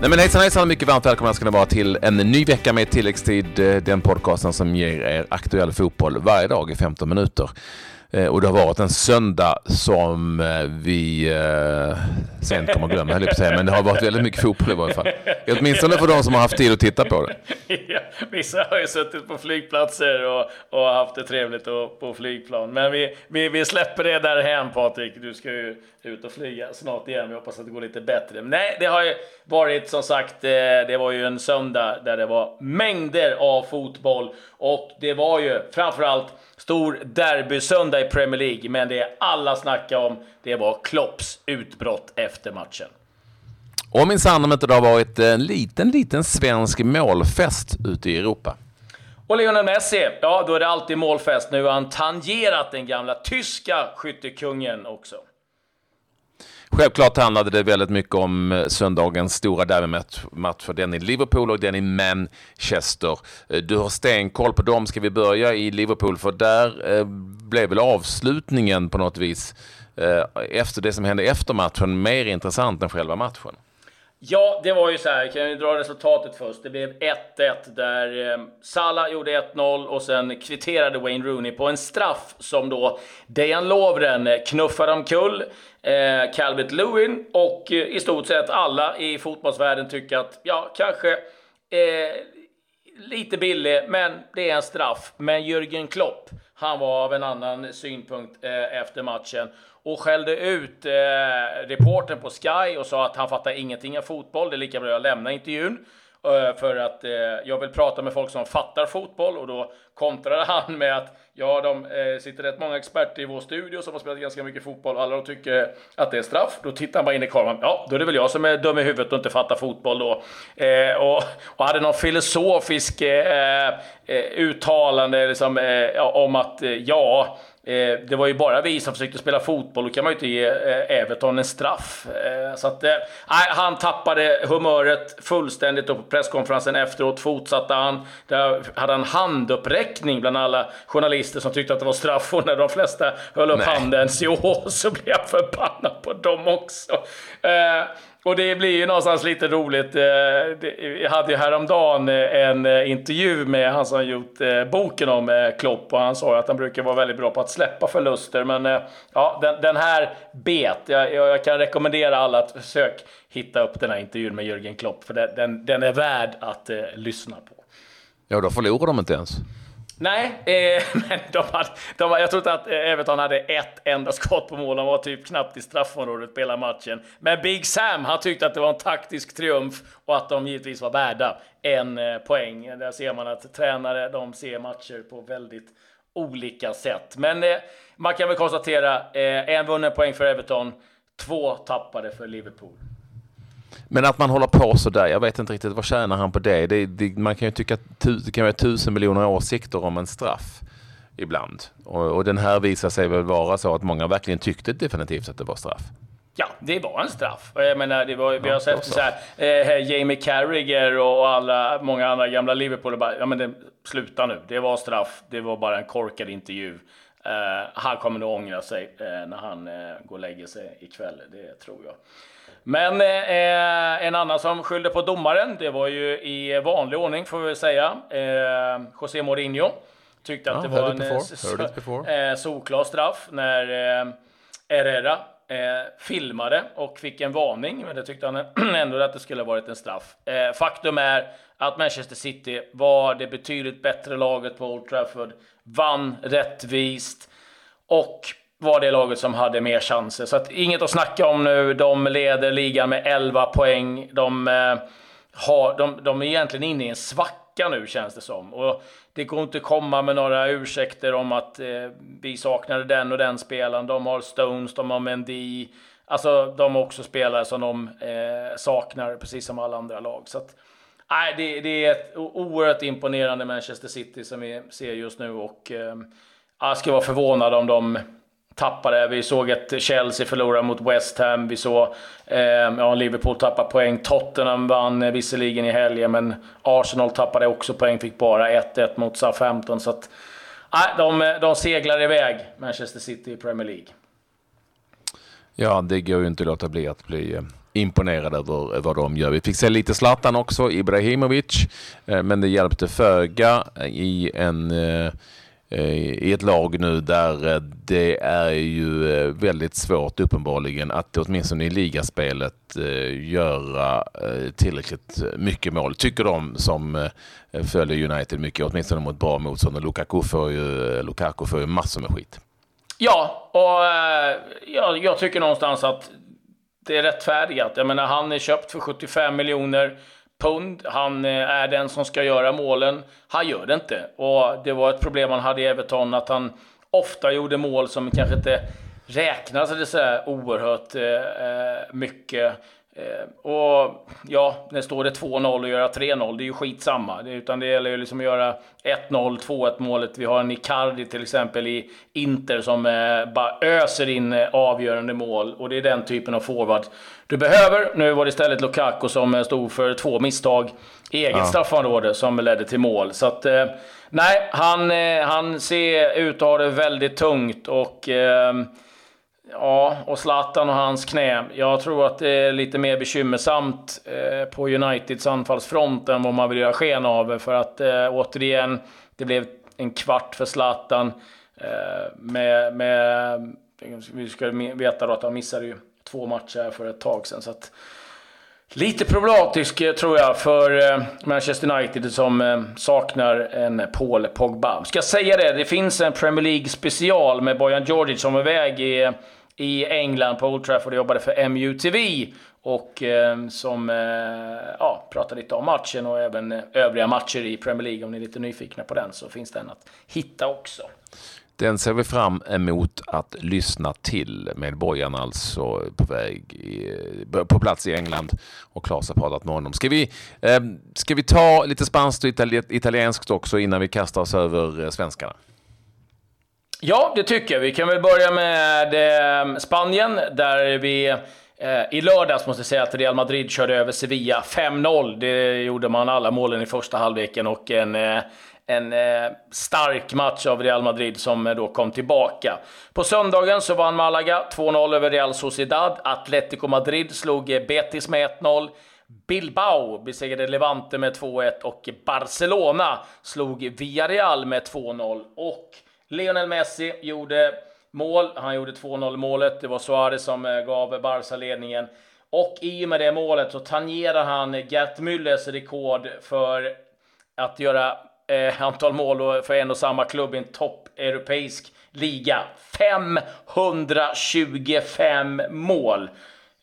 Nej men hejsan hejsan, mycket varmt välkomna ska ni vara till en ny vecka med tilläggstid. Eh, den podcasten som ger er aktuell fotboll varje dag i 15 minuter. Eh, och det har varit en söndag som eh, vi eh, sent kommer att glömma, höll jag på att säga. Men det har varit väldigt mycket fotboll i varje fall. Åtminstone för de som har haft tid att titta på det. Ja, vissa har ju suttit på flygplatser och, och haft det trevligt och, på flygplan. Men vi, vi, vi släpper det därhän Patrik. Du ska ju ut och flyga snart igen. Vi hoppas att det går lite bättre. Men nej, det har ju varit som sagt, eh, det var ju en söndag där det var mängder av fotboll. Och det var ju framförallt stor derbysöndag i Premier League, men det alla snackade om, det var Klopps utbrott efter matchen. Och minsann om inte det har varit en liten, liten svensk målfest ute i Europa. Och Lionel Messi, ja då är det alltid målfest. Nu har han tangerat den gamla tyska skyttekungen också. Självklart handlade det väldigt mycket om eh, söndagens stora derbymatch för den i Liverpool och den i Manchester. Eh, du har stenkoll på dem. Ska vi börja i Liverpool? För där eh, blev väl avslutningen på något vis efter det som hände efter matchen mer intressant än själva matchen. Ja, det var ju så här. Kan vi dra resultatet först? Det blev 1-1 där eh, Salah gjorde 1-0 och sen kvitterade Wayne Rooney på en straff som då Dejan Lovren eh, knuffade omkull eh, Calvert Lewin och eh, i stort sett alla i fotbollsvärlden tycker att ja, kanske eh, lite billig, men det är en straff. Men Jürgen Klopp, han var av en annan synpunkt eh, efter matchen och skällde ut eh, reporten på Sky och sa att han fattar ingenting av fotboll. Det är lika bra jag lämnar intervjun. Eh, för att eh, jag vill prata med folk som fattar fotboll och då kontrade han med att ja, de eh, sitter rätt många experter i vår studio som har spelat ganska mycket fotboll och alla de tycker att det är straff. Då tittar han bara in i kameran. Ja, då är det väl jag som är dum i huvudet och inte fattar fotboll då. Eh, och, och hade någon filosofisk eh, eh uttalande liksom, eh, om att eh, ja, Eh, det var ju bara vi som försökte spela fotboll, då kan man ju inte ge eh, Everton en straff. Eh, så att, han tappade humöret fullständigt och på presskonferensen efteråt fortsatte han. Där hade han handuppräckning bland alla journalister som tyckte att det var straff och när de flesta höll upp Nej. handen så, så blev jag förbannad på dem också. Och det blir ju någonstans lite roligt. Eh, jag hade ju häromdagen eh, en eh, intervju med han som gjort boken om Klopp och han sa ju att han brukar vara väldigt bra på att släppa förluster. Men ja, den, den här bet. Jag, jag, kan rekommendera alla att försöka hitta upp den här intervjun med Jürgen Klopp, för den, den är värd att eh, lyssna på. Ja, då förlorar de inte ens. Nej, eh, men de hade, de, jag tror inte att eh, Everton hade ett enda skott på mål. De var typ knappt i straffområdet på hela matchen. Men Big Sam, han tyckte att det var en taktisk triumf och att de givetvis var värda en eh, poäng. Där ser man att tränare, de ser matcher på väldigt olika sätt. Men eh, man kan väl konstatera, eh, en vunnen poäng för Everton, två tappade för Liverpool. Men att man håller på så där, jag vet inte riktigt, vad tjänar han på det? det, det man kan ju tycka att det kan vara tusen miljoner åsikter om en straff ibland. Och, och, den här visar sig väl vara så att många verkligen tyckte definitivt att det var straff. Ja, det var en straff. Jag menar, det var, vi har sett så här, eh, Jamie Carragher och alla, många andra gamla Liverpool bara, ja men det, sluta nu, det var straff, det var bara en korkad intervju. Eh, han kommer nog ångra sig eh, när han eh, går och lägger sig ikväll, det tror jag. Men eh, en annan som skyllde på domaren, det var ju i vanlig ordning får vi säga, eh, José Mourinho. Tyckte att ja, det var en eh, solklar straff när eh, Herrera eh, filmade och fick en varning, men det tyckte han ändå att det skulle ha varit en straff. Eh, faktum är att Manchester City var det betydligt bättre laget på Old Trafford, vann rättvist och var det laget som hade mer chanser. Så att, inget att snacka om nu. De leder ligan med 11 poäng. De, eh, har, de, de är egentligen inne i en svacka nu känns det som. Och det går inte att komma med några ursäkter om att eh, vi saknade den och den spelaren. De har Stones, de har Mendy. Alltså de har också spelare som de eh, saknar, precis som alla andra lag. Så att, nej, det, det, är ett oerhört imponerande Manchester City som vi ser just nu. Och eh, jag skulle vara förvånad om de tappade. Vi såg att Chelsea förlorade mot West Ham. Vi såg eh, ja, Liverpool tappa poäng. Tottenham vann eh, visserligen i helgen, men Arsenal tappade också poäng. Fick bara 1-1 mot Southampton. Så att, eh, de, de seglar iväg, Manchester City i Premier League. Ja, det går ju inte att låta bli att bli eh, imponerad över eh, vad de gör. Vi fick se lite Zlatan också, Ibrahimovic, eh, men det hjälpte föga i en Eh, i ett lag nu där eh, det är ju eh, väldigt svårt uppenbarligen att åtminstone i ligaspelet göra tillräckligt mycket mål, tycker de som följer United mycket, åtminstone mot bra motstånd. Och Lukaku får ju, Lukaku får ju massor med skit. Ja, och jag, jag tycker någonstans att det är rättfärdigat. Jag menar, han är köpt för 75 miljoner pund. Han eh, är den som ska göra målen. Han gör det inte. Och det var ett problem han hade i Everton, att han ofta gjorde mål som kanske inte räknades så oerhört eh, eh mycket. Eh, och ja, när står det 2-0 och göra 3-0, det är ju skitsamma. Det, utan det gäller ju liksom att göra 1-0, 2-1 målet. Vi har en Icardi till exempel i Inter som eh, bara öser in eh, avgörande mål. Och det är den typen av forward du behöver. Nu var det istället Lukaku som eh, stod för två misstag i eget ja. straffområde som ledde till mål. Så att, eh, nej, han, eh, han ser ut att ha det väldigt tungt. och Ja, och Zlatan och hans knä. Jag tror att det är lite mer bekymmersamt eh, på Uniteds anfallsfront än vad man vill göra sken av. För att eh, återigen, det blev en kvart för Zlatan. Eh, med, med, vi ska veta då att han missade ju två matcher för ett tag sedan. Så att, Lite problematisk eh, tror jag för eh, Manchester United som eh, saknar en Paul Pogba. Ska säga det, det finns en Premier League special med Bojan Djordjic som är väg i i England på Old Trafford och jobbade för MUTV. Och eh, som eh, ja, pratar lite om matchen och även eh, övriga matcher i Premier League. Om ni är lite nyfikna på den så finns den att hitta också. Den ser vi fram emot att lyssna till medborgarna, alltså på väg i, eh, på plats i England och Klas har pratat med honom. Ska vi, eh, ska vi ta lite spanskt och italienskt också innan vi kastar oss över eh, svenskarna? Ja, det tycker jag. Vi kan väl börja med ehm, Spanien, där vi eh, i lördags måste jag säga att Real Madrid körde över Sevilla 5-0. Det gjorde man alla målen i första halvleken och en eh, en eh, stark match av Real Madrid som eh, då kom tillbaka. På söndagen så vann Malaga 2-0 över Real Sociedad. Atletico Madrid slog eh, Betis med 1-0. Bilbao besegrade Levante med 2-1 och Barcelona slog Villarreal med 2-0. Och Lionel Messi gjorde mål. Han gjorde 2-0 målet. Det var Suarez som eh, gav Barca ledningen. Och i och med det målet så tangerar han Gert Müllers rekord för att göra eh, antal mål för en och samma klubb i en topp europeisk liga. 525 mål.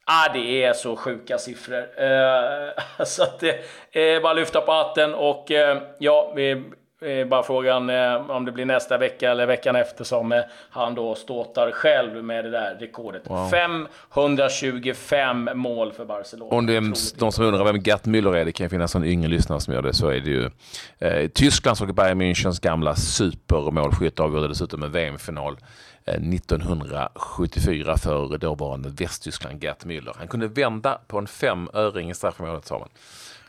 Ah, det är så sjuka siffror. Eh, så att det är bara att lyfta på hatten och eh, ja, vi är bara frågan eh, om det blir nästa vecka eller veckan efter som eh, han då ståtar själv med det där rekordet. Wow. 525 mål för Barcelona. Om det är de som undrar vem Gert Müller är, det kan finnas någon yngre lyssnare som gör det, så är det ju eh, Tysklands och Bayern Münchens gamla supermålskytt avgjorde dessutom en VM-final 1974 för dåvarande Västtyskland, Gert Müller. Han kunde vända på en femöring i straffområdet, sa man.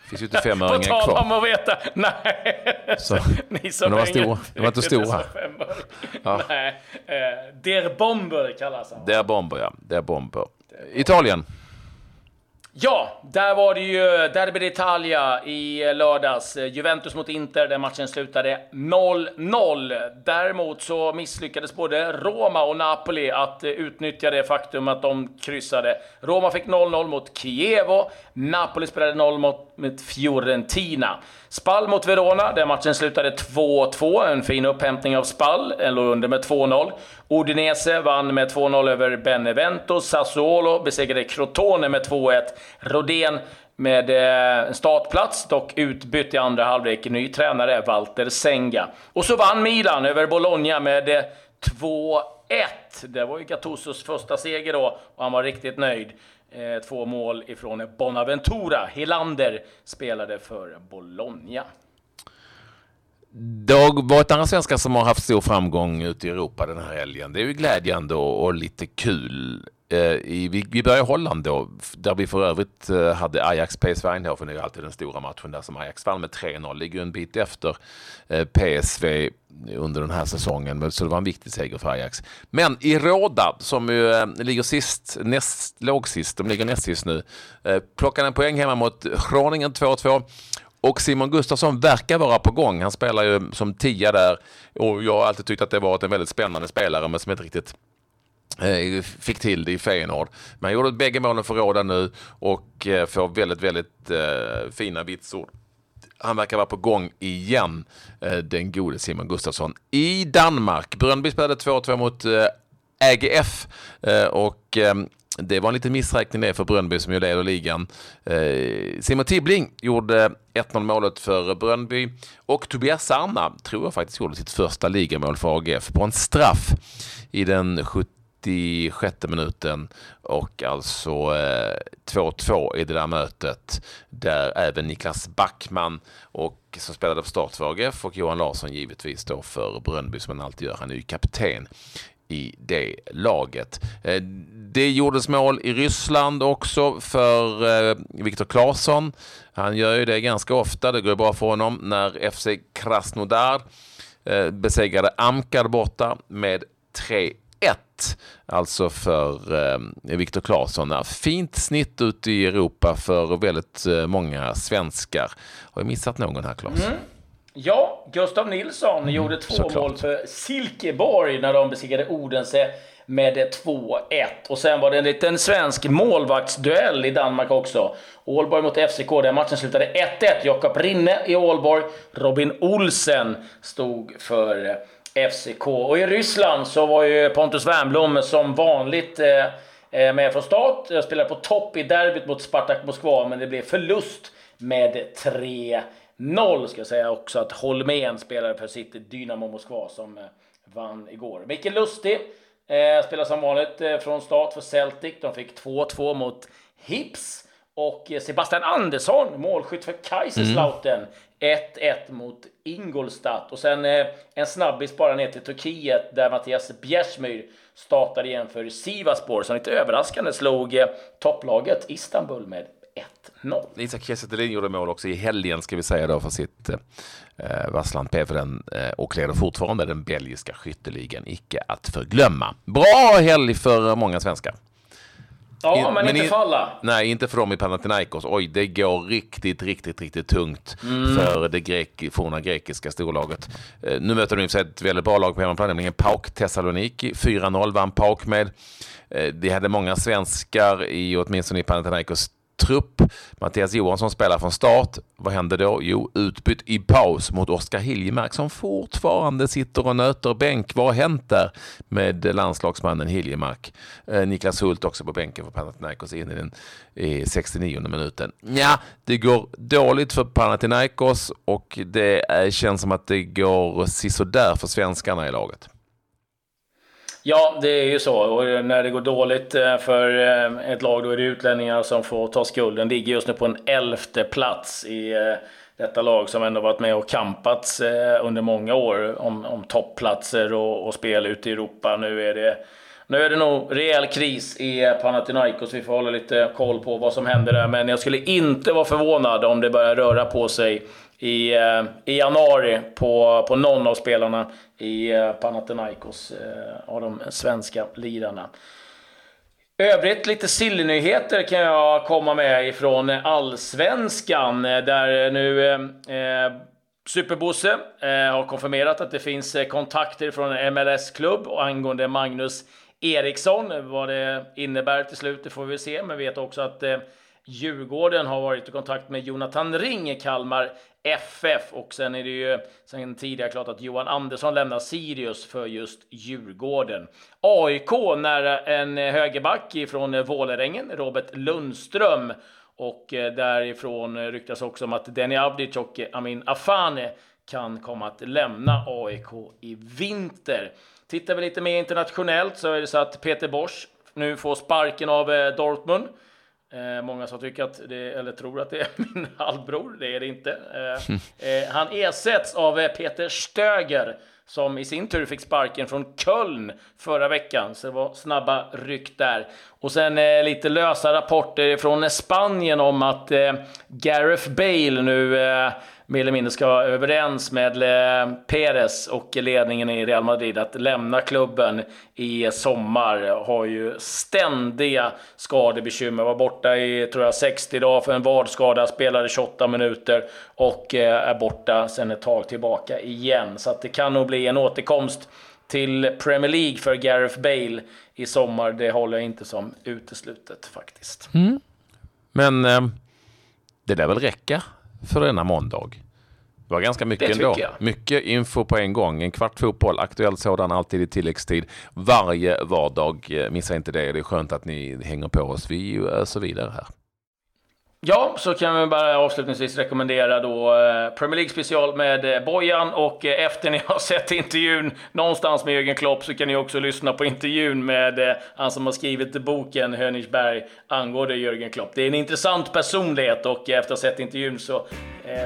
Finns ju inte femöringar kvar. På tal om att veta. Nej. Så. Ni som Men de var, stora. de var inte stora. Ja. Nej. Eh, Der Bomber kallas han. Der Bomber, ja. Der Bomber. Italien. Ja, där var det ju Derby d'Italia i lördags. Juventus mot Inter, där matchen slutade 0-0. Däremot så misslyckades både Roma och Napoli att utnyttja det faktum att de kryssade. Roma fick 0-0 mot Chievo. Napoli spelade 0 mot, mot Fiorentina. Spall mot Verona, där matchen slutade 2-2. En fin upphämtning av Spall, den låg under med 2-0. Udinese vann med 2-0 över Benevento. Sassuolo besegrade Crotone med 2-1. Rodén med eh, en startplats, dock utbytt i andra halvlek. Ny tränare, Walter Senga. Och så vann Milan över Bologna med eh, 2-1. Det var ju Gattusos första seger då, och han var riktigt nöjd. Eh, två mål ifrån Bonaventura. Helander spelade för Bologna. Det har varit andra svenskar som har haft stor framgång ute i Europa den här helgen. Det är ju glädjande och, och lite kul. Eh, i, vi, vi börjar i Holland då, där vi för övrigt eh, hade Ajax PSV Eindhoven, det är alltid den stora matchen där som Ajax vann med 3-0, ligger en bit efter eh, PSV under den här säsongen, så det var en viktig seger för Ajax. Men i Råda, som ju ligger sist, näst, låg sist, de ligger näst sist nu, plockade en poäng hemma mot Groningen 2-2 och Simon Gustafsson verkar vara på gång. Han spelar ju som tia där och jag har alltid tyckt att det varit en väldigt spännande spelare men som inte riktigt Eh, fick till det i Feyenoord. Men han gjorde bägge målen för Råda nu och eh, får väldigt, väldigt eh, fina vitsord. Han verkar vara på gång igen, eh, den gode Simon Gustafsson. I Danmark, Brönnby spelade 2-2 mot AGF och ehm, det var en liten missräkning det för Brönnby som ju leder ligan. Simon Tibbling gjorde 1-0 målet för Brönnby och Tobias Sarna tror jag faktiskt gjorde sitt första ligamål för AGF på en straff i den 76 minuten och alltså eh, 2-2 i det där mötet där även Niklas Backman och som spelade på start för AGF och Johan Larsson givetvis då för Brönnby som han alltid gör. Han är ju kapten i det laget. Eh, det gjordes mål i Ryssland också för eh, Viktor Claesson. Han gör ju det ganska ofta, det går bra för honom när FC Krasnodar besegrade Amkar borta med 3 1 alltså för eh, Viktor Claesson. Fint snitt ute i Europa för väldigt eh, många svenskar. Har jag missat någon här Claes? Mm. Ja, Gustav Nilsson mm, gjorde två såklart. mål för Silkeborg när de besegrade Odense med 2-1. Och sen var det en liten svensk målvaktsduell i Danmark också. Ålborg mot FCK, den matchen slutade 1-1. Jakob Rinne i Ålborg, Robin Olsen stod för FCK. Och i Ryssland så var ju Pontus Wernbloom som vanligt eh, eh med från start. Jag spelade på topp i derbyt mot Spartak Moskva, men det blev förlust med 3 0 ska jag säga också att Holmén spelade för sitt Dynamo Moskva som eh, vann igår. Micke Lustig eh, spelar som vanligt eh, från start för Celtic. De fick 2-2 mot Hips. Och Sebastian Andersson, målskytt för Kaiserslautern. Mm. 1-1 mot Ingolstadt. Och sen eh, en snabbis bara ner till Turkiet där Mattias Bjärsmyr startade igen för Sivaspor som lite överraskande slog eh, topplaget Istanbul med 1-0. Isak Kiese gjorde mål också i helgen ska vi säga då för sitt eh, Vassland Pevren eh, och leder fortfarande den belgiska skytteligan, icke att förglömma. Bra helg för många svenskar. Ja, men, men inte för alla. Nej, inte för dem i Panathinaikos. Oj, det går riktigt, riktigt, riktigt tungt mm. för det grek, forna grekiska storlaget. Eh, nu möter de ett väldigt bra lag på hemmaplan, nämligen PAOK Thessaloniki. 4-0 vann PAOK med. Eh, de hade många svenskar i åtminstone i Panathinaikos trupp. Mattias Johansson spelar från start. Vad händer då? Jo, utbytt i paus mot Oskar Hiljemark som fortfarande sitter och nöter bänk. Vad har hänt där med landslagsmannen Hiljemark? Eh, Niklas Hult också på bänken för Panathinaikos in i den i 69 minuten. Ja, det går dåligt för Panathinaikos och det eh, känns som att det går sisådär för svenskarna i laget. Ja, det är ju så. Och eh, när det går dåligt eh, för eh, ett lag, då är det utlänningar som får ta skulden. Ligger just nu på en elfte plats i detta lag som ändå varit med och kampats under många år om, om toppplatser och, och spel ute i Europa. Nu är det nu är det nog rejäl kris i Panathinaikos. Vi får hålla lite koll på vad som händer där. Men jag skulle inte vara förvånad om det börjar röra på sig i, eh, i januari på, på någon av spelarna i eh, Panathinaikos eh, av de svenska lirarna. Övrigt lite sillnyheter kan jag komma med ifrån Allsvenskan där nu eh, Superbosse eh, har konfirmerat att det finns kontakter från en MLS-klubb angående Magnus Eriksson. Vad det innebär till slut, det får vi se. Men vi vet också att eh, Djurgården har varit i kontakt med Jonathan Ring i Kalmar FF och sen är det ju sen tidigare klart att Johan Andersson lämnar Sirius för just Djurgården. AIK nära en högerback från Vålerengen, Robert Lundström. Och eh, därifrån ryktas också om att Denny Avdic och Amin Afane kan komma att lämna AIK i vinter. Tittar vi lite mer internationellt så är det så att Peter Bosch nu får sparken av eh, Dortmund. Eh, många som tycker att det, eller tror att det är min halvbror, det är det inte. Eh, eh, han ersätts av eh, Peter Stöger som i sin tur fick sparken från Köln förra veckan. Så det var snabba ryck där. Och sen eh, lite lösa rapporter från Spanien om att eh, Gareth Bale nu eh, mer eller mindre ska vara överens med Pérez Perez och ledningen i Real Madrid att lämna klubben i sommar. Har ju ständiga skadebekymmer. Var borta i, tror jag, 60 dagar för en vadskada, spelade 28 minuter och eh, är borta sen ett tag tillbaka igen. Så att det kan nog bli en återkomst till Premier League för Gareth Bale i sommar. Det håller jag inte som uteslutet faktiskt. Mm. Men eh, det där väl räcka för denna måndag. Det var ganska mycket ändå. Jag. Mycket info på en gång. En kvart fotboll, aktuell sådan, alltid i tilläggstid. Varje vardag. Eh, missa inte det. Det är skönt att ni hänger på oss. Vi öser vidare här. Ja, så kan vi bara avslutningsvis rekommendera då eh, Premier League special med eh, Bojan och eh, efter ni har sett intervjun någonstans med Jürgen Klopp så kan ni också lyssna på intervjun med han som har skrivit boken Hönigsberg angående Jürgen Klopp. Det är en intressant personlighet och efter att ha sett intervjun så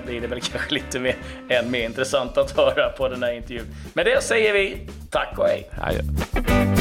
blir det väl kanske lite mer, än mer intressant att höra på den här intervjun. Med det säger vi tack och hej. Adjö.